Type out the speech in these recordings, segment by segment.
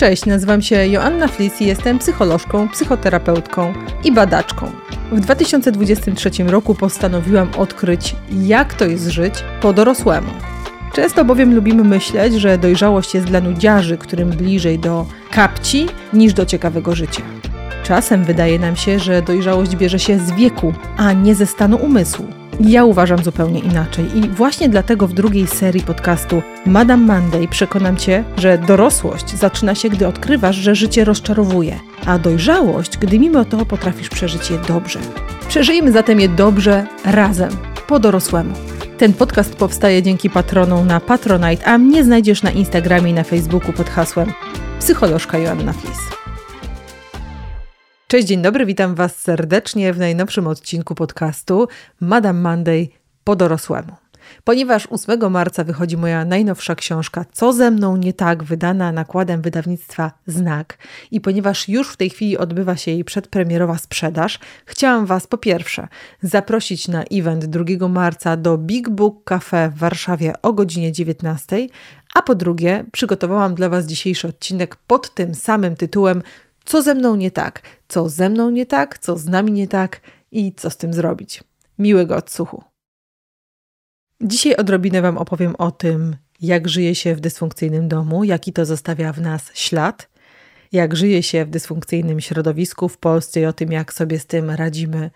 Cześć, nazywam się Joanna Flis i jestem psycholożką, psychoterapeutką i badaczką. W 2023 roku postanowiłam odkryć, jak to jest żyć po dorosłemu. Często bowiem lubimy myśleć, że dojrzałość jest dla nudziarzy, którym bliżej do kapci niż do ciekawego życia. Czasem wydaje nam się, że dojrzałość bierze się z wieku, a nie ze stanu umysłu. Ja uważam zupełnie inaczej i właśnie dlatego w drugiej serii podcastu Madame Monday przekonam Cię, że dorosłość zaczyna się, gdy odkrywasz, że życie rozczarowuje, a dojrzałość, gdy mimo to potrafisz przeżyć je dobrze. Przeżyjmy zatem je dobrze razem, po dorosłemu. Ten podcast powstaje dzięki patronom na Patronite, a mnie znajdziesz na Instagramie i na Facebooku pod hasłem psycholożka Joanna Flis. Cześć, dzień dobry, witam Was serdecznie w najnowszym odcinku podcastu Madame Monday po dorosłemu. Ponieważ 8 marca wychodzi moja najnowsza książka Co ze mną nie tak, wydana nakładem wydawnictwa Znak i ponieważ już w tej chwili odbywa się jej przedpremierowa sprzedaż, chciałam Was po pierwsze zaprosić na event 2 marca do Big Book Cafe w Warszawie o godzinie 19, a po drugie przygotowałam dla Was dzisiejszy odcinek pod tym samym tytułem co ze mną nie tak, co ze mną nie tak, co z nami nie tak i co z tym zrobić. Miłego odsłuchu. Dzisiaj odrobinę Wam opowiem o tym, jak żyje się w dysfunkcyjnym domu, jaki to zostawia w nas ślad, jak żyje się w dysfunkcyjnym środowisku w Polsce i o tym, jak sobie z tym radzimy,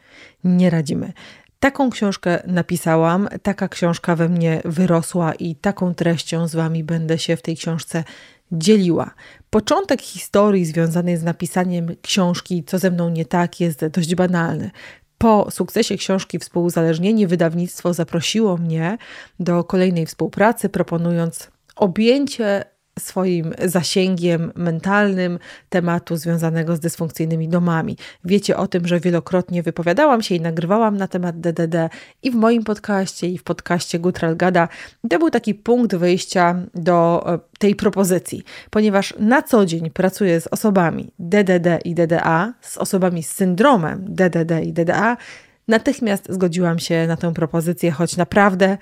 nie radzimy. Taką książkę napisałam, taka książka we mnie wyrosła i taką treścią z Wami będę się w tej książce dzieliła. Początek historii związanej z napisaniem książki Co ze mną nie tak jest dość banalny. Po sukcesie książki Współuzależnienie wydawnictwo zaprosiło mnie do kolejnej współpracy, proponując objęcie swoim zasięgiem mentalnym tematu związanego z dysfunkcyjnymi domami. Wiecie o tym, że wielokrotnie wypowiadałam się i nagrywałam na temat DDD i w moim podcaście, i w podcaście Gutral Gada. To był taki punkt wyjścia do e, tej propozycji, ponieważ na co dzień pracuję z osobami DDD i DDA, z osobami z syndromem DDD i DDA, Natychmiast zgodziłam się na tę propozycję, choć naprawdę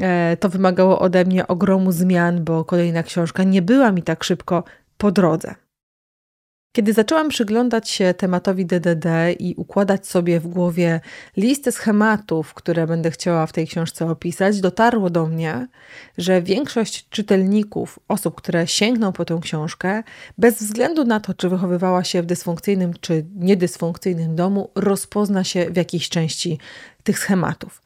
e, to wymagało ode mnie ogromu zmian, bo kolejna książka nie była mi tak szybko po drodze. Kiedy zaczęłam przyglądać się tematowi DDD i układać sobie w głowie listę schematów, które będę chciała w tej książce opisać, dotarło do mnie, że większość czytelników, osób, które sięgną po tę książkę, bez względu na to, czy wychowywała się w dysfunkcyjnym czy niedysfunkcyjnym domu, rozpozna się w jakiejś części tych schematów.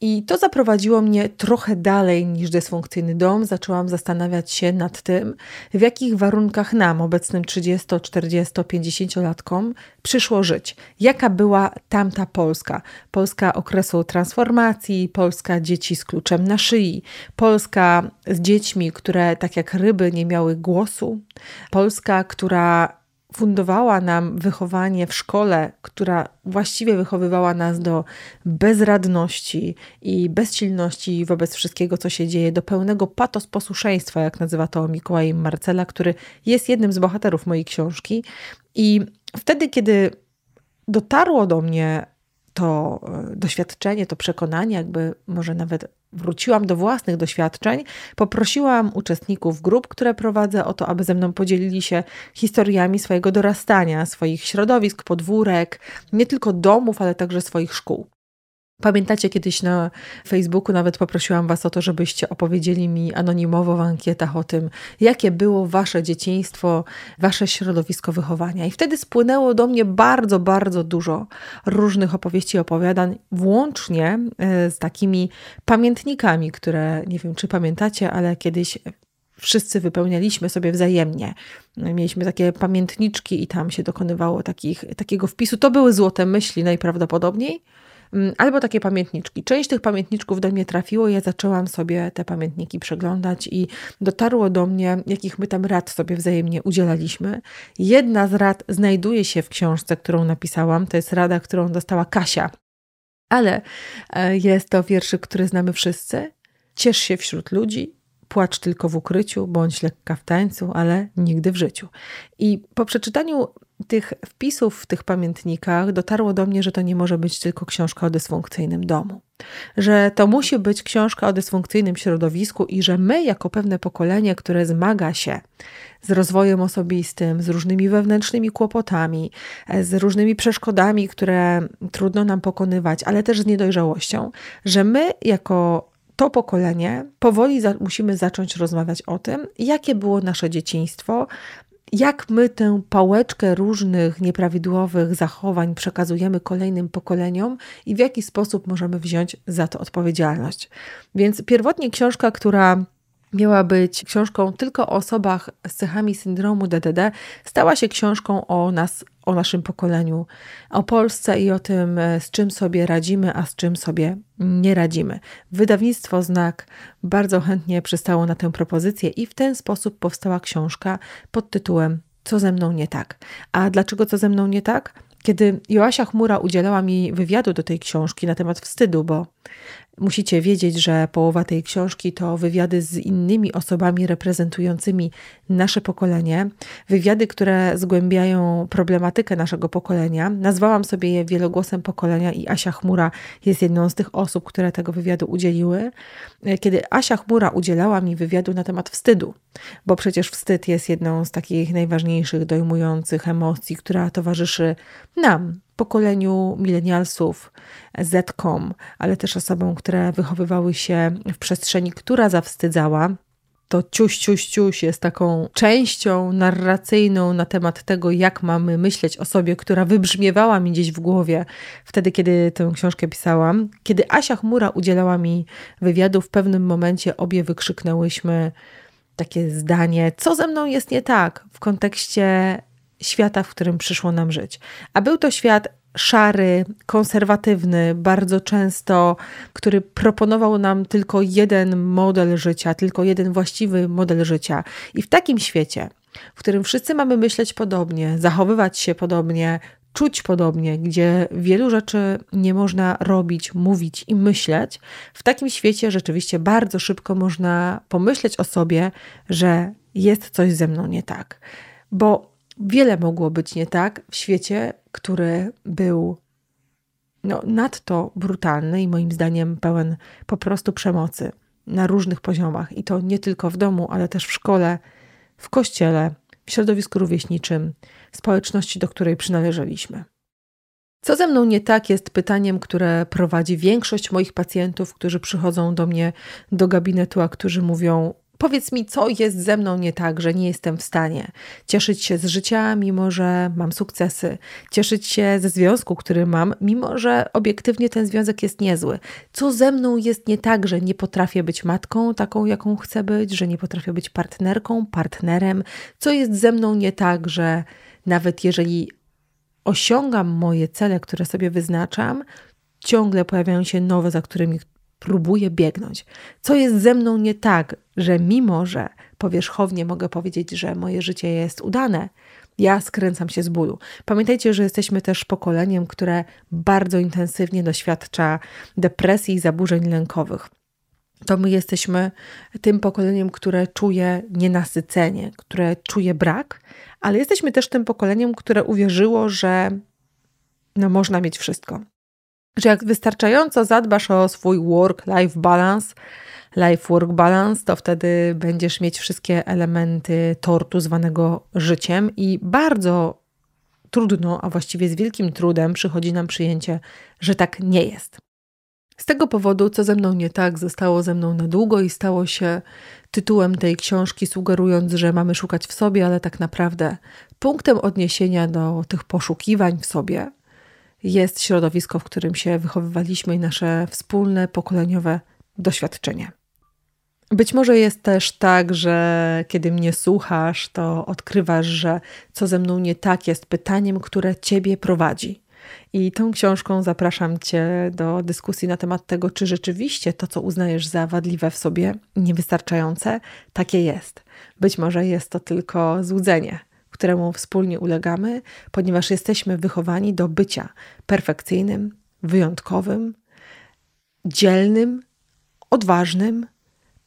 I to zaprowadziło mnie trochę dalej niż dysfunkcyjny dom. Zaczęłam zastanawiać się nad tym, w jakich warunkach nam, obecnym 30, 40, 50-latkom, przyszło żyć. Jaka była tamta Polska? Polska okresu transformacji, Polska dzieci z kluczem na szyi, Polska z dziećmi, które tak jak ryby nie miały głosu, Polska, która fundowała nam wychowanie w szkole, która właściwie wychowywała nas do bezradności i bezsilności wobec wszystkiego, co się dzieje, do pełnego patos posłuszeństwa, jak nazywa to Mikołaj Marcela, który jest jednym z bohaterów mojej książki. I wtedy, kiedy dotarło do mnie to e, doświadczenie, to przekonanie, jakby może nawet wróciłam do własnych doświadczeń, poprosiłam uczestników grup, które prowadzę, o to, aby ze mną podzielili się historiami swojego dorastania, swoich środowisk, podwórek, nie tylko domów, ale także swoich szkół. Pamiętacie kiedyś na Facebooku nawet poprosiłam Was o to, żebyście opowiedzieli mi anonimowo w ankietach o tym, jakie było Wasze dzieciństwo, Wasze środowisko wychowania. I wtedy spłynęło do mnie bardzo, bardzo dużo różnych opowieści i opowiadań, włącznie e, z takimi pamiętnikami, które nie wiem, czy pamiętacie, ale kiedyś wszyscy wypełnialiśmy sobie wzajemnie. Mieliśmy takie pamiętniczki i tam się dokonywało takich, takiego wpisu. To były złote myśli najprawdopodobniej. Mm, albo takie pamiętniczki. Część tych pamiętniczków do mnie trafiło, ja zaczęłam sobie te pamiętniki przeglądać i dotarło do mnie, jakich my tam rad sobie wzajemnie udzielaliśmy. Jedna z rad znajduje się w książce, którą napisałam. To jest rada, którą dostała Kasia. Ale e, jest to wierszyk, który znamy wszyscy. Ciesz się wśród ludzi, płacz tylko w ukryciu, bądź lekka w tańcu, ale nigdy w życiu. I po przeczytaniu tych wpisów w tych pamiętnikach dotarło do mnie, że to nie może być tylko książka o dysfunkcyjnym domu. Że to musi być książka o dysfunkcyjnym środowisku i że my, jako pewne pokolenie, które zmaga się z rozwojem osobistym, z różnymi wewnętrznymi kłopotami, z różnymi przeszkodami, które trudno nam pokonywać, ale też z niedojrzałością, że my, jako to pokolenie powoli za musimy zacząć rozmawiać o tym, jakie było nasze dzieciństwo, jak my tę pałeczkę różnych nieprawidłowych zachowań przekazujemy kolejnym pokoleniom i w jaki sposób możemy wziąć za to odpowiedzialność. Więc pierwotnie książka, która miała być książką tylko o osobach z cechami syndromu DDD, stała się książką o nas, o naszym pokoleniu, o Polsce i o tym, e, z czym sobie radzimy, a z czym sobie nie radzimy. Wydawnictwo Znak bardzo chętnie przystało na tę propozycję i w ten sposób powstała książka pod tytułem Co ze mną nie tak? A dlaczego co ze mną nie tak? Kiedy Joasia Chmura udzielała mi wywiadu do tej książki na temat wstydu, bo Musicie wiedzieć, że połowa tej książki to wywiady z innymi osobami reprezentującymi nasze pokolenie, wywiady, które zgłębiają problematykę naszego pokolenia. Nazwałam sobie je wielogłosem pokolenia i Asia Chmura jest jedną z tych osób, które tego wywiadu udzieliły. Kiedy Asia Chmura udzielała mi wywiadu na temat wstydu, bo przecież wstyd jest jedną z takich najważniejszych, dojmujących emocji, która towarzyszy nam, pokoleniu milenialsów, Zetkom, ale też osobom, które wychowywały się w przestrzeni, która zawstydzała, to ciuś, ciuś, ciuś jest taką częścią narracyjną na temat tego, jak mamy myśleć o sobie, która wybrzmiewała mi gdzieś w głowie wtedy, kiedy tę książkę pisałam. Kiedy Asia Chmura udzielała mi wywiadu, w pewnym momencie obie wykrzyknęłyśmy takie zdanie, co ze mną jest nie tak w kontekście świata, w którym przyszło nam żyć. A był to świat szary, konserwatywny, bardzo często, który proponował nam tylko jeden model życia, tylko jeden właściwy model życia. I w takim świecie, w którym wszyscy mamy myśleć podobnie, zachowywać się podobnie, czuć podobnie, gdzie wielu rzeczy nie można robić, mówić i myśleć, w takim świecie rzeczywiście bardzo szybko można pomyśleć o sobie, że jest coś ze mną nie tak. Bo wiele mogło być nie tak w świecie, który był no, nadto brutalny i moim zdaniem pełen po prostu przemocy na różnych poziomach. I to nie tylko w domu, ale też w szkole, w kościele, w środowisku rówieśniczym, społeczności, do której przynależeliśmy. Co ze mną nie tak jest pytaniem, które prowadzi większość moich pacjentów, którzy przychodzą do mnie do gabinetu, a którzy mówią: Powiedz mi, co jest ze mną nie tak, że nie jestem w stanie cieszyć się z życia, mimo że mam sukcesy, cieszyć się ze związku, który mam, mimo że obiektywnie ten związek jest niezły. Co ze mną jest nie tak, że nie potrafię być matką taką, jaką chcę być, że nie potrafię być partnerką, partnerem? Co jest ze mną nie tak, że nawet jeżeli osiągam moje cele, które sobie wyznaczam, ciągle pojawiają się nowe, za którymi próbuję biegnąć. Co jest ze mną nie tak, że mimo, że powierzchownie mogę powiedzieć, że moje życie jest udane, ja skręcam się z bólu. Pamiętajcie, że jesteśmy też pokoleniem, które bardzo intensywnie doświadcza depresji i zaburzeń lękowych. To my jesteśmy tym pokoleniem, które czuje nienasycenie, które czuje brak, ale jesteśmy też tym pokoleniem, które uwierzyło, że no, można mieć wszystko że jak wystarczająco zadbasz o swój work-life balance, life-work balance, to wtedy będziesz mieć wszystkie elementy tortu zwanego życiem i bardzo trudno, a właściwie z wielkim trudem przychodzi nam przyjęcie, że tak nie jest. Z tego powodu, co ze mną nie tak, zostało ze mną na długo i stało się tytułem tej książki, sugerując, że mamy szukać w sobie, ale tak naprawdę punktem odniesienia do tych poszukiwań w sobie jest środowisko, w którym się wychowywaliśmy i nasze wspólne pokoleniowe doświadczenie. Być może jest też tak, że kiedy mnie słuchasz, to odkrywasz, że co ze mną nie tak jest pytaniem, które ciebie prowadzi. I tą książką zapraszam Cię do dyskusji na temat tego, czy rzeczywiście to, co uznajesz za wadliwe w sobie, niewystarczające, takie jest. Być może jest to tylko złudzenie, któremu wspólnie ulegamy, ponieważ jesteśmy wychowani do bycia perfekcyjnym, wyjątkowym, dzielnym, odważnym,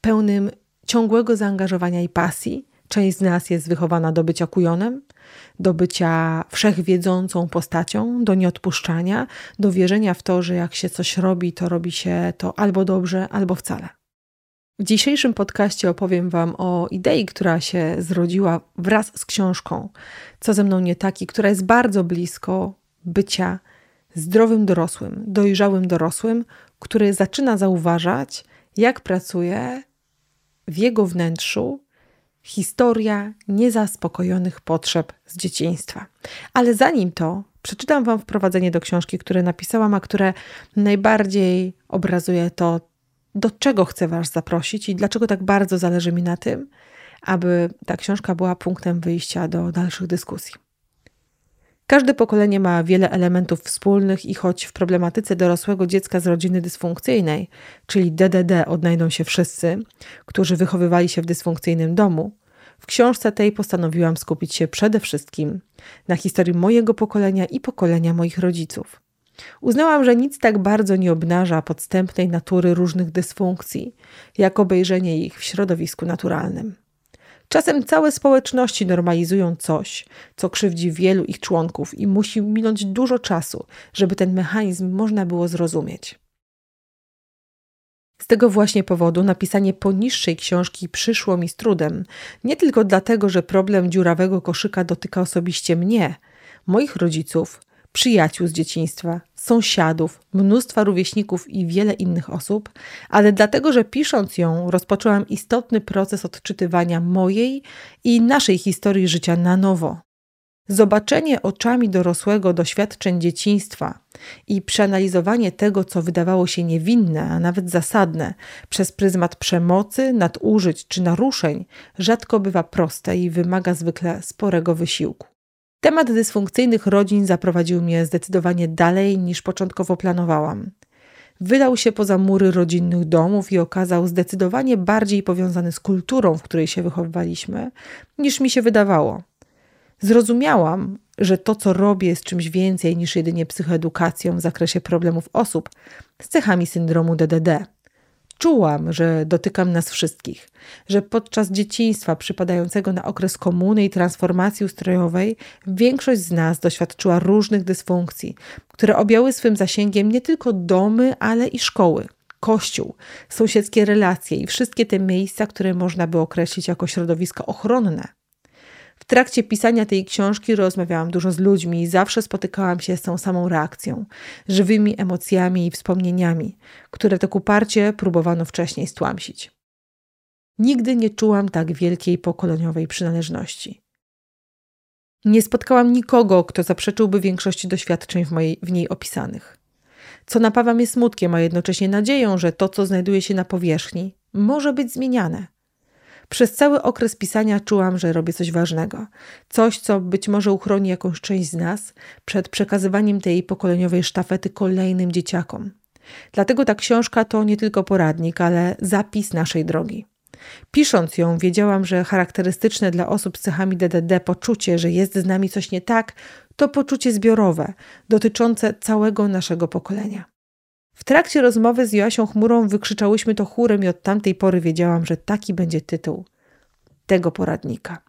pełnym ciągłego zaangażowania i pasji. Część z nas jest wychowana do bycia kujonem, do bycia wszechwiedzącą postacią, do nieodpuszczania, do wierzenia w to, że jak się coś robi, to robi się to albo dobrze, albo wcale. W dzisiejszym podcaście opowiem Wam o idei, która się zrodziła wraz z książką Co ze mną nie taki, która jest bardzo blisko bycia zdrowym dorosłym, dojrzałym dorosłym, który zaczyna zauważać, jak pracuje w jego wnętrzu historia niezaspokojonych potrzeb z dzieciństwa. Ale zanim to, przeczytam Wam wprowadzenie do książki, które napisałam, a które najbardziej obrazuje to, do czego chcę Was zaprosić i dlaczego tak bardzo zależy mi na tym, aby ta książka była punktem wyjścia do dalszych dyskusji. Każde pokolenie ma wiele elementów wspólnych i choć w problematyce dorosłego dziecka z rodziny dysfunkcyjnej, czyli DDD, odnajdą się wszyscy, którzy wychowywali się w dysfunkcyjnym domu, w książce tej postanowiłam skupić się przede wszystkim na historii mojego pokolenia i pokolenia moich rodziców. Uznałam, że nic tak bardzo nie obnaża podstępnej natury różnych dysfunkcji, jak obejrzenie ich w środowisku naturalnym. Czasem całe społeczności normalizują coś, co krzywdzi wielu ich członków i musi minąć dużo czasu, żeby ten mechanizm można było zrozumieć. Z tego właśnie powodu napisanie poniższej książki przyszło mi z trudem. Nie tylko dlatego, że problem dziurawego koszyka dotyka osobiście mnie, moich rodziców, przyjaciół z dzieciństwa, sąsiadów, mnóstwa rówieśników i wiele innych osób, ale dlatego, że pisząc ją, rozpoczęłam istotny proces odczytywania mojej i naszej historii życia na nowo. Zobaczenie oczami dorosłego doświadczeń dzieciństwa i przeanalizowanie tego, co wydawało się niewinne, a nawet zasadne, przez pryzmat przemocy, nadużyć czy naruszeń, rzadko bywa proste i wymaga zwykle sporego wysiłku. Temat dysfunkcyjnych rodzin zaprowadził mnie zdecydowanie dalej niż początkowo planowałam. Wydał się poza mury rodzinnych domów i okazał zdecydowanie bardziej powiązany z kulturą, w której się wychowywaliśmy, niż mi się wydawało. Zrozumiałam, że to, co robię, jest czymś więcej niż jedynie psychoedukacją w zakresie problemów osób z cechami syndromu DDD. Czułam, że dotykam nas wszystkich, że podczas dzieciństwa przypadającego na okres komuny i transformacji ustrojowej większość z nas doświadczyła różnych dysfunkcji, które objęły swym zasięgiem nie tylko domy, ale i szkoły, kościół, sąsiedzkie relacje i wszystkie te miejsca, które można by określić jako środowiska ochronne. Trakcie pisania tej książki rozmawiałam dużo z ludźmi i zawsze spotykałam się z tą samą reakcją, żywymi emocjami i wspomnieniami, które tak uparcie próbowano wcześniej stłamsić. Nigdy nie czułam tak wielkiej pokoleniowej przynależności. Nie spotkałam nikogo, kto zaprzeczyłby większości doświadczeń w, mojej, w niej opisanych. Co napawa mnie smutkiem, a jednocześnie nadzieją, że to, co znajduje się na powierzchni, może być zmieniane – przez cały okres pisania czułam, że robię coś ważnego. Coś, co być może uchroni jakąś część z nas przed przekazywaniem tej pokoleniowej sztafety kolejnym dzieciakom. Dlatego ta książka to nie tylko poradnik, ale zapis naszej drogi. Pisząc ją, wiedziałam, że charakterystyczne dla osób z cechami DDD poczucie, że jest z nami coś nie tak, to poczucie zbiorowe, dotyczące całego naszego pokolenia. W trakcie rozmowy z Joasią Chmurą wykrzyczałyśmy to chórem i od tamtej pory wiedziałam, że taki będzie tytuł tego poradnika.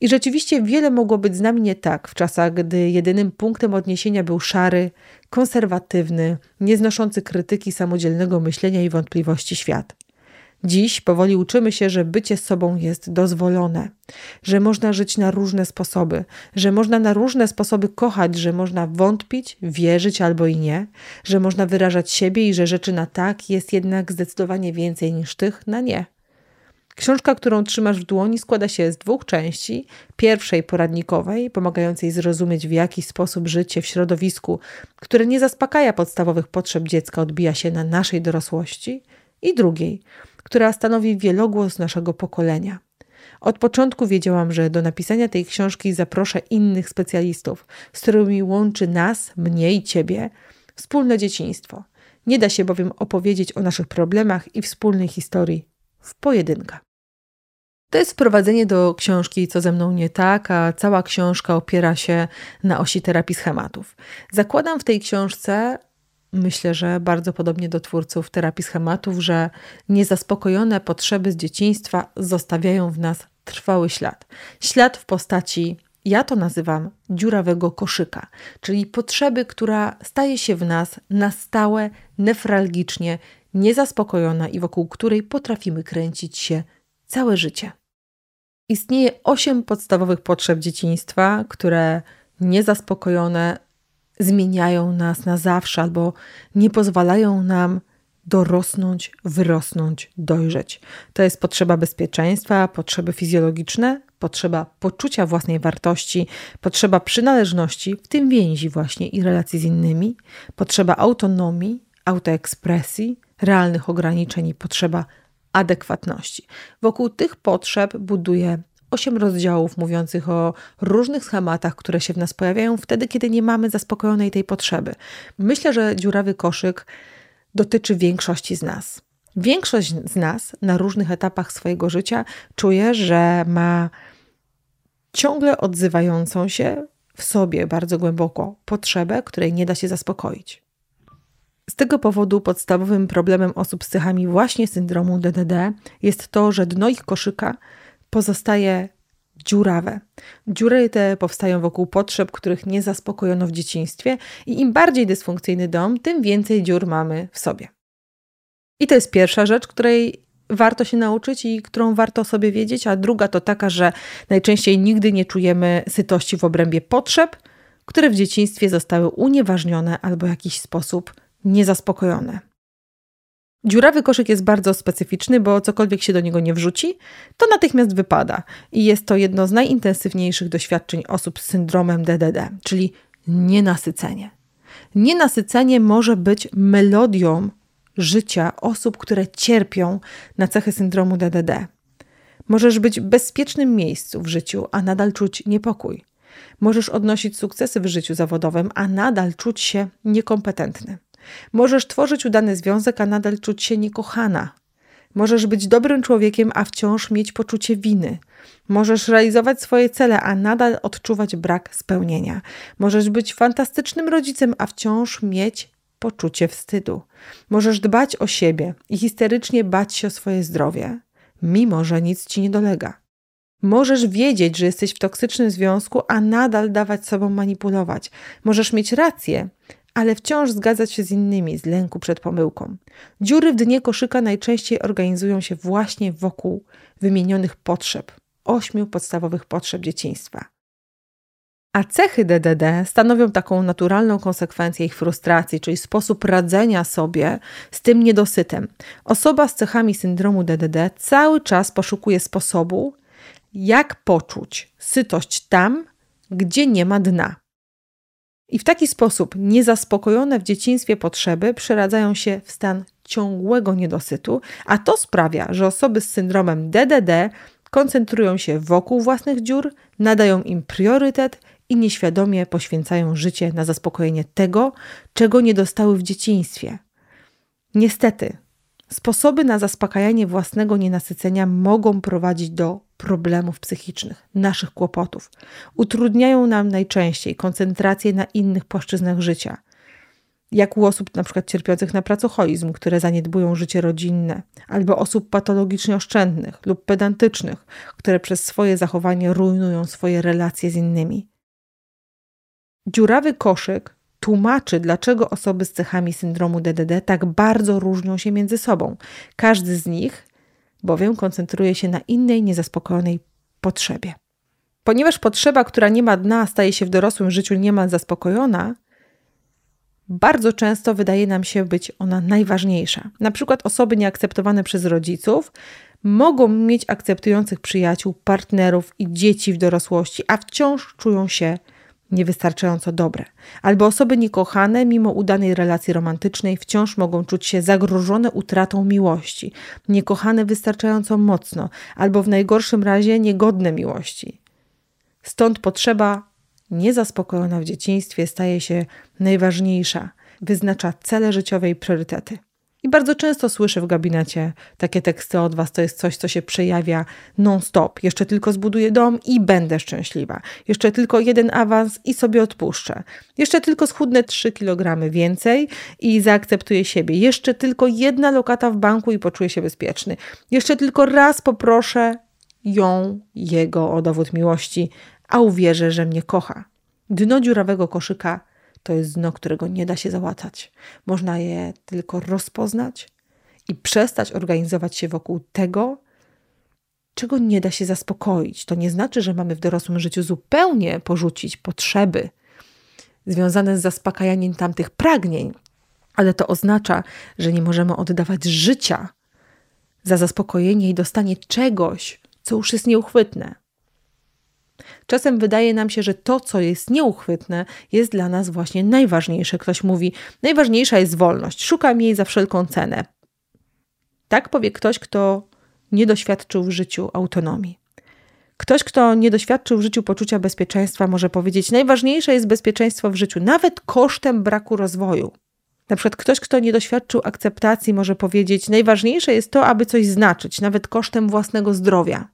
I rzeczywiście wiele mogło być z nami nie tak w czasach, gdy jedynym punktem odniesienia był szary, konserwatywny, nieznoszący krytyki samodzielnego myślenia i wątpliwości świat. Dziś powoli uczymy się, że bycie sobą jest dozwolone, że można żyć na różne sposoby, że można na różne sposoby kochać, że można wątpić, wierzyć albo i nie, że można wyrażać siebie i że rzeczy na tak jest jednak zdecydowanie więcej niż tych na nie. Książka, którą trzymasz w dłoni, składa się z dwóch części. Pierwszej poradnikowej, pomagającej zrozumieć, w jaki sposób życie w środowisku, które nie zaspokaja podstawowych potrzeb dziecka, odbija się na naszej dorosłości, i drugiej, która stanowi wielogłos naszego pokolenia. Od początku wiedziałam, że do napisania tej książki zaproszę innych specjalistów, z którymi łączy nas, mnie i ciebie, wspólne dzieciństwo. Nie da się bowiem opowiedzieć o naszych problemach i wspólnej historii w pojedynkę. To jest wprowadzenie do książki Co ze mną nie tak, a cała książka opiera się na osi terapii schematów. Zakładam w tej książce myślę, że bardzo podobnie do twórców terapii schematów, że niezaspokojone potrzeby z dzieciństwa zostawiają w nas trwały ślad. Ślad w postaci, ja to nazywam dziurawego koszyka, czyli potrzeby, która staje się w nas na stałe, nefralgicznie, niezaspokojona i wokół której potrafimy kręcić się całe życie. Istnieje osiem podstawowych potrzeb dzieciństwa, które niezaspokojone zmieniają nas na zawsze albo nie pozwalają nam dorosnąć, wyrosnąć, dojrzeć. To jest potrzeba bezpieczeństwa, potrzeby fizjologiczne, potrzeba poczucia własnej wartości, potrzeba przynależności, w tym więzi właśnie i relacji z innymi, potrzeba autonomii, autoekspresji, realnych ograniczeń i potrzeba adekwatności. Wokół tych potrzeb buduje osiem rozdziałów mówiących o różnych schematach, które się w nas pojawiają wtedy, kiedy nie mamy zaspokojonej tej potrzeby. Myślę, że dziurawy koszyk dotyczy większości z nas. Większość z nas na różnych etapach swojego życia czuje, że ma ciągle odzywającą się w sobie bardzo głęboko potrzebę, której nie da się zaspokoić. Z tego powodu podstawowym problemem osób z cechami właśnie syndromu DDD jest to, że dno ich koszyka pozostaje dziurawe. Dziury te powstają wokół potrzeb, których nie zaspokojono w dzieciństwie, i im bardziej dysfunkcyjny dom, tym więcej dziur mamy w sobie. I to jest pierwsza rzecz, której warto się nauczyć i którą warto sobie wiedzieć, a druga to taka, że najczęściej nigdy nie czujemy sytości w obrębie potrzeb, które w dzieciństwie zostały unieważnione albo w jakiś sposób niezaspokojone. Dziurawy koszyk jest bardzo specyficzny, bo cokolwiek się do niego nie wrzuci, to natychmiast wypada. I jest to jedno z najintensywniejszych doświadczeń osób z syndromem DDD, czyli nienasycenie. Nienasycenie może być melodią życia osób, które cierpią na cechy syndromu DDD. Możesz być w bezpiecznym miejscu w życiu, a nadal czuć niepokój. Możesz odnosić sukcesy w życiu zawodowym, a nadal czuć się niekompetentny. Możesz tworzyć udany związek, a nadal czuć się niekochana. Możesz być dobrym człowiekiem, a wciąż mieć poczucie winy. Możesz realizować swoje cele, a nadal odczuwać brak spełnienia. Możesz być fantastycznym rodzicem, a wciąż mieć poczucie wstydu. Możesz dbać o siebie i histerycznie bać się o swoje zdrowie, mimo że nic ci nie dolega. Możesz wiedzieć, że jesteś w toksycznym związku, a nadal dawać sobą manipulować. Możesz mieć rację, ale wciąż zgadzać się z innymi z lęku przed pomyłką. Dziury w dnie koszyka najczęściej organizują się właśnie wokół wymienionych potrzeb, ośmiu podstawowych potrzeb dzieciństwa. A cechy DDD stanowią taką naturalną konsekwencję ich frustracji, czyli sposób radzenia sobie z tym niedosytem. Osoba z cechami syndromu DDD cały czas poszukuje sposobu, jak poczuć sytość tam, gdzie nie ma dna. I w taki sposób niezaspokojone w dzieciństwie potrzeby przeradzają się w stan ciągłego niedosytu, a to sprawia, że osoby z syndromem DDD koncentrują się wokół własnych dziur, nadają im priorytet i nieświadomie poświęcają życie na zaspokojenie tego, czego nie dostały w dzieciństwie. Niestety, sposoby na zaspokajanie własnego nienasycenia mogą prowadzić do problemów psychicznych, naszych kłopotów. Utrudniają nam najczęściej koncentrację na innych płaszczyznach życia. Jak u osób np. cierpiących na pracoholizm, które zaniedbują życie rodzinne, albo osób patologicznie oszczędnych lub pedantycznych, które przez swoje zachowanie rujnują swoje relacje z innymi. Dziurawy koszyk tłumaczy, dlaczego osoby z cechami syndromu DDD tak bardzo różnią się między sobą. Każdy z nich bowiem koncentruje się na innej niezaspokojonej potrzebie. Ponieważ potrzeba, która nie ma dna, staje się w dorosłym życiu niemal zaspokojona, bardzo często wydaje nam się być ona najważniejsza. Na przykład osoby nieakceptowane przez rodziców mogą mieć akceptujących przyjaciół, partnerów i dzieci w dorosłości, a wciąż czują się niewystarczająco dobre. Albo osoby niekochane, mimo udanej relacji romantycznej, wciąż mogą czuć się zagrożone utratą miłości, niekochane wystarczająco mocno, albo w najgorszym razie niegodne miłości. Stąd potrzeba niezaspokojona w dzieciństwie staje się najważniejsza, wyznacza cele życiowe i priorytety. I bardzo często słyszę w gabinecie takie teksty od Was, to jest coś, co się przejawia non-stop. Jeszcze tylko zbuduję dom i będę szczęśliwa. Jeszcze tylko jeden awans i sobie odpuszczę. Jeszcze tylko schudnę 3 kg więcej i zaakceptuję siebie. Jeszcze tylko jedna lokata w banku i poczuję się bezpieczny. Jeszcze tylko raz poproszę ją, jego o dowód miłości, a uwierzę, że mnie kocha. Dno dziurawego koszyka to jest dno, którego nie da się załatać. Można je tylko rozpoznać i przestać organizować się wokół tego, czego nie da się zaspokoić. To nie znaczy, że mamy w dorosłym życiu zupełnie porzucić potrzeby związane z zaspokajaniem tamtych pragnień, ale to oznacza, że nie możemy oddawać życia za zaspokojenie i dostanie czegoś, co już jest nieuchwytne. Czasem wydaje nam się, że to, co jest nieuchwytne, jest dla nas właśnie najważniejsze. Ktoś mówi: Najważniejsza jest wolność, szukam jej za wszelką cenę. Tak powie ktoś, kto nie doświadczył w życiu autonomii. Ktoś, kto nie doświadczył w życiu poczucia bezpieczeństwa, może powiedzieć: Najważniejsze jest bezpieczeństwo w życiu, nawet kosztem braku rozwoju. Na przykład ktoś, kto nie doświadczył akceptacji, może powiedzieć: Najważniejsze jest to, aby coś znaczyć, nawet kosztem własnego zdrowia.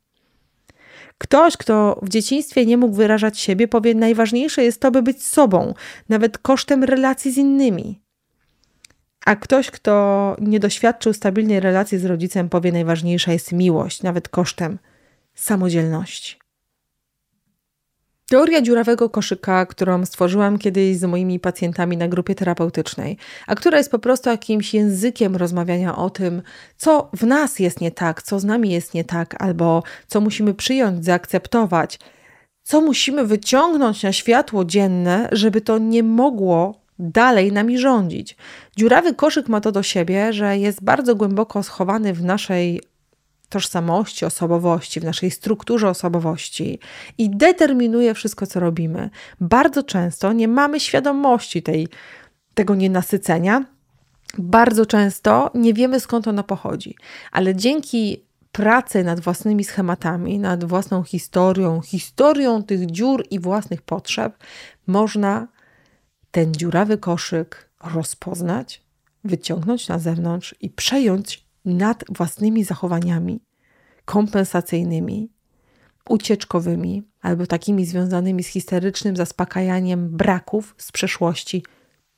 Ktoś, kto w dzieciństwie nie mógł wyrażać siebie, powie: Najważniejsze jest to, by być sobą, nawet kosztem relacji z innymi. A ktoś, kto nie doświadczył stabilnej relacji z rodzicem, powie: Najważniejsza jest miłość, nawet kosztem samodzielności. Teoria dziurawego koszyka, którą stworzyłam kiedyś z moimi pacjentami na grupie terapeutycznej, a która jest po prostu jakimś językiem rozmawiania o tym, co w nas jest nie tak, co z nami jest nie tak, albo co musimy przyjąć, zaakceptować, co musimy wyciągnąć na światło dzienne, żeby to nie mogło dalej nami rządzić. Dziurawy koszyk ma to do siebie, że jest bardzo głęboko schowany w naszej tożsamości, osobowości, w naszej strukturze osobowości i determinuje wszystko, co robimy. Bardzo często nie mamy świadomości tej, tego nienasycenia. Bardzo często nie wiemy skąd ono pochodzi, ale dzięki pracy nad własnymi schematami, nad własną historią, historią tych dziur i własnych potrzeb, można ten dziurawy koszyk rozpoznać, wyciągnąć na zewnątrz i przejąć nad własnymi zachowaniami kompensacyjnymi, ucieczkowymi albo takimi związanymi z histerycznym zaspokajaniem braków z przeszłości,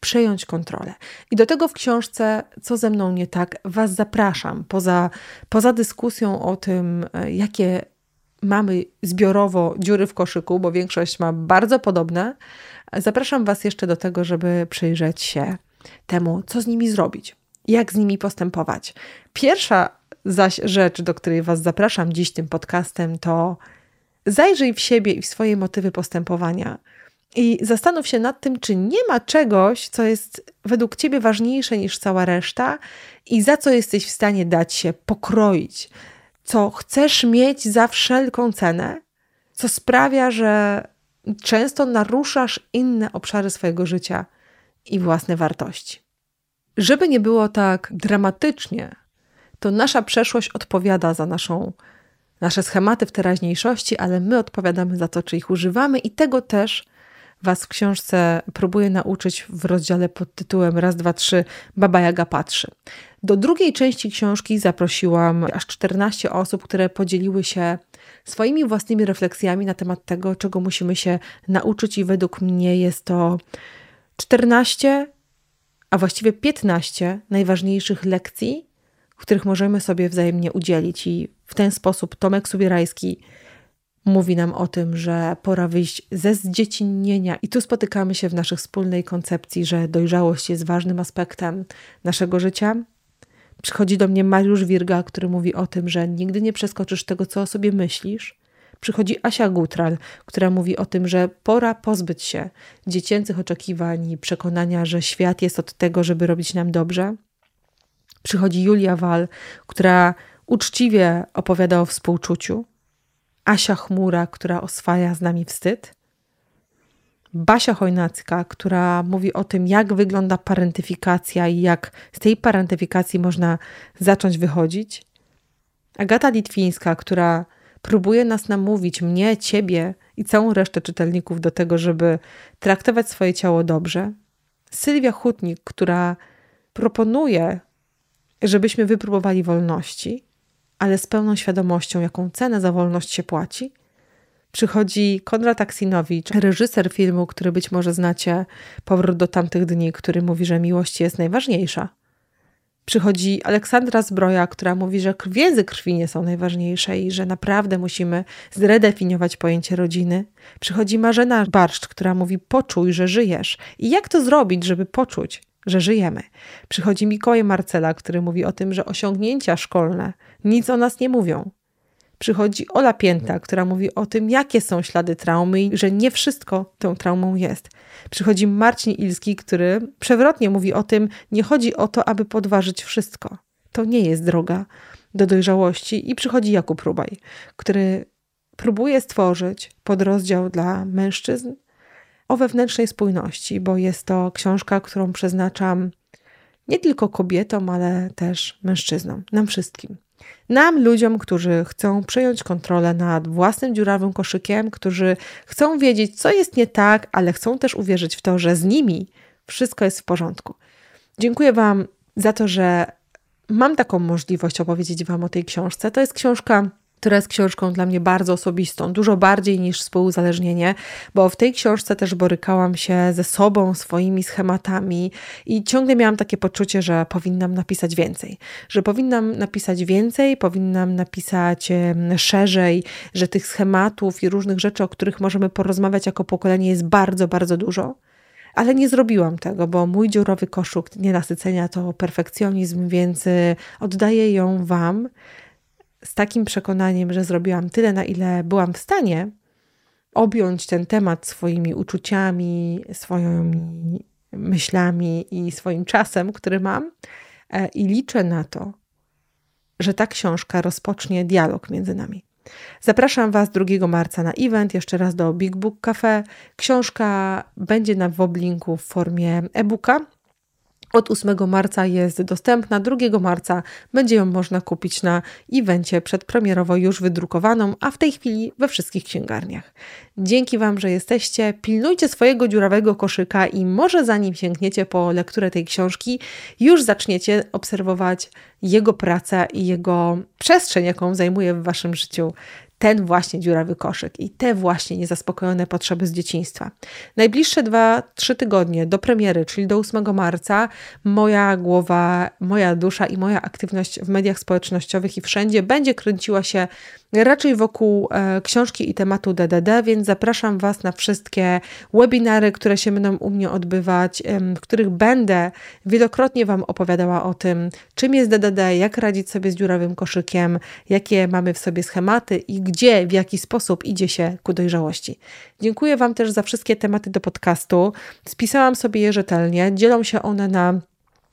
przejąć kontrolę. I do tego w książce Co ze mną nie tak Was zapraszam. Poza, poza dyskusją o tym, e, jakie mamy zbiorowo dziury w koszyku, bo większość ma bardzo podobne, zapraszam Was jeszcze do tego, żeby przyjrzeć się temu, co z nimi zrobić jak z nimi postępować. Pierwsza zaś rzecz, do której Was zapraszam dziś tym podcastem, to zajrzyj w siebie i w swoje motywy postępowania i zastanów się nad tym, czy nie ma czegoś, co jest według Ciebie ważniejsze niż cała reszta i za co jesteś w stanie dać się pokroić, co chcesz mieć za wszelką cenę, co sprawia, że często naruszasz inne obszary swojego życia i własne wartości. Żeby nie było tak dramatycznie, to nasza przeszłość odpowiada za naszą, nasze schematy w teraźniejszości, ale my odpowiadamy za to, czy ich używamy, i tego też Was w książce próbuję nauczyć w rozdziale pod tytułem Raz, dwa, trzy Baba Jaga patrzy. Do drugiej części książki zaprosiłam aż 14 osób, które podzieliły się swoimi własnymi refleksjami na temat tego, czego musimy się nauczyć, i według mnie jest to 14 a właściwie 15 najważniejszych lekcji, których możemy sobie wzajemnie udzielić. I w ten sposób Tomek Subierajski mówi nam o tym, że pora wyjść ze zdziecinnienia. I tu spotykamy się w naszej wspólnej koncepcji, że dojrzałość jest ważnym aspektem naszego życia. Przychodzi do mnie Mariusz Wirga, który mówi o tym, że nigdy nie przeskoczysz tego, co o sobie myślisz, przychodzi Asia Gutral, która mówi o tym, że pora pozbyć się dziecięcych oczekiwań i przekonania, że świat jest od tego, żeby robić nam dobrze. Przychodzi Julia Wal, która uczciwie opowiada o współczuciu. Asia Chmura, która oswaja z nami wstyd. Basia Chojnacka, która mówi o tym, jak wygląda parentyfikacja i jak z tej parentyfikacji można zacząć wychodzić. Agata Litwińska, która próbuje nas namówić, mnie, ciebie i całą resztę czytelników do tego, żeby traktować swoje ciało dobrze. Sylwia Hutnik, która proponuje żebyśmy wypróbowali wolności, ale z pełną świadomością, jaką cenę za wolność się płaci. Przychodzi Konrad Aksinowicz, reżyser filmu, który być może znacie, Powrót do tamtych dni, który mówi, że miłość jest najważniejsza. Przychodzi Aleksandra Zbroja, która mówi, że wiedzy krwi nie są najważniejsze i że naprawdę musimy zredefiniować pojęcie rodziny. Przychodzi Marzena Barszcz, która mówi: poczuj, że żyjesz. I jak to zrobić, żeby poczuć, że żyjemy? Przychodzi Mikołaj Marcela, który mówi o tym, że osiągnięcia szkolne nic o nas nie mówią. Przychodzi Ola Pięta, która mówi o tym, jakie są ślady traumy i że nie wszystko tą traumą jest. Przychodzi Marcin Ilski, który przewrotnie mówi o tym, nie chodzi o to, aby podważyć wszystko. To nie jest droga do dojrzałości. I przychodzi Jakub Rubaj, który próbuje stworzyć podrozdział dla mężczyzn o wewnętrznej spójności, bo jest to książka, którą przeznaczam nie tylko kobietom, ale też mężczyznom, nam wszystkim. Nam, ludziom, którzy chcą przejąć kontrolę nad własnym dziurawym koszykiem, którzy chcą wiedzieć, co jest nie tak, ale chcą też uwierzyć w to, że z nimi wszystko jest w porządku. Dziękuję Wam za to, że mam taką możliwość opowiedzieć Wam o tej książce. To jest książka która jest książką dla mnie bardzo osobistą, dużo bardziej niż współuzależnienie, bo w tej książce też borykałam się ze sobą, swoimi schematami i ciągle miałam takie poczucie, że powinnam napisać więcej, że powinnam napisać więcej, powinnam napisać szerzej, że tych schematów i różnych rzeczy, o których możemy porozmawiać jako pokolenie, jest bardzo, bardzo dużo. Ale nie zrobiłam tego, bo mój dziurowy koszuk nienasycenia to perfekcjonizm, więc y, oddaję ją Wam z takim przekonaniem, że zrobiłam tyle, na ile byłam w stanie objąć ten temat swoimi uczuciami, swoimi myślami i swoim czasem, który mam, e, i liczę na to, że ta książka rozpocznie dialog między nami. Zapraszam Was 2 marca na event, jeszcze raz do Big Book Cafe. Książka będzie na Woblinku w formie e-booka, od 8 marca jest dostępna, 2 marca będzie ją można kupić na evencie przedpremierowo już wydrukowaną, a w tej chwili we wszystkich księgarniach. Dzięki Wam, że jesteście. Pilnujcie swojego dziurawego koszyka i może zanim sięgniecie po lekturę tej książki, już zaczniecie obserwować jego pracę i jego przestrzeń, jaką zajmuje w Waszym życiu ten właśnie dziurawy koszyk i te właśnie niezaspokojone potrzeby z dzieciństwa. Najbliższe dwa, trzy tygodnie do premiery, czyli do 8 marca, moja głowa, moja dusza i moja aktywność w mediach społecznościowych i wszędzie będzie kręciła się raczej wokół e, książki i tematu DDD, więc zapraszam Was na wszystkie webinary, które się będą u mnie odbywać, w których będę wielokrotnie Wam opowiadała o tym, czym jest DDD, jak radzić sobie z dziurawym koszykiem, jakie mamy w sobie schematy i gdzie, w jaki sposób idzie się ku dojrzałości. Dziękuję Wam też za wszystkie tematy do podcastu. Spisałam sobie je rzetelnie, dzielą się one na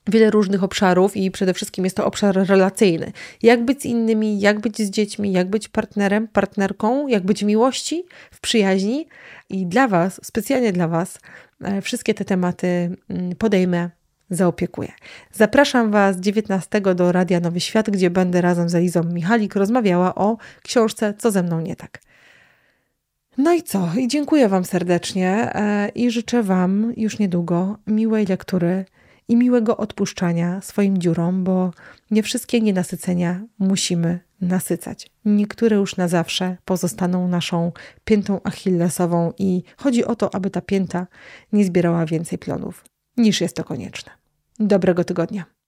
wiele różnych obszarów i przede wszystkim jest to obszar relacyjny. Jak być z innymi, jak być z dziećmi, jak być partnerem, partnerką, jak być w miłości, w przyjaźni. I dla Was, specjalnie dla Was, e, wszystkie te tematy mm, podejmę, zaopiekuję. Zapraszam Was 19 do Radia Nowy Świat, gdzie będę razem z Elizą Michalik rozmawiała o książce Co ze mną nie tak. No i co? I dziękuję Wam serdecznie e, i życzę Wam już niedługo miłej lektury i miłego odpuszczania swoim dziurom, bo nie wszystkie nienasycenia musimy nasycać. Niektóre już na zawsze pozostaną naszą piętą achillesową i chodzi o to, aby ta pięta nie zbierała więcej plonów, niż jest to konieczne. Dobrego tygodnia.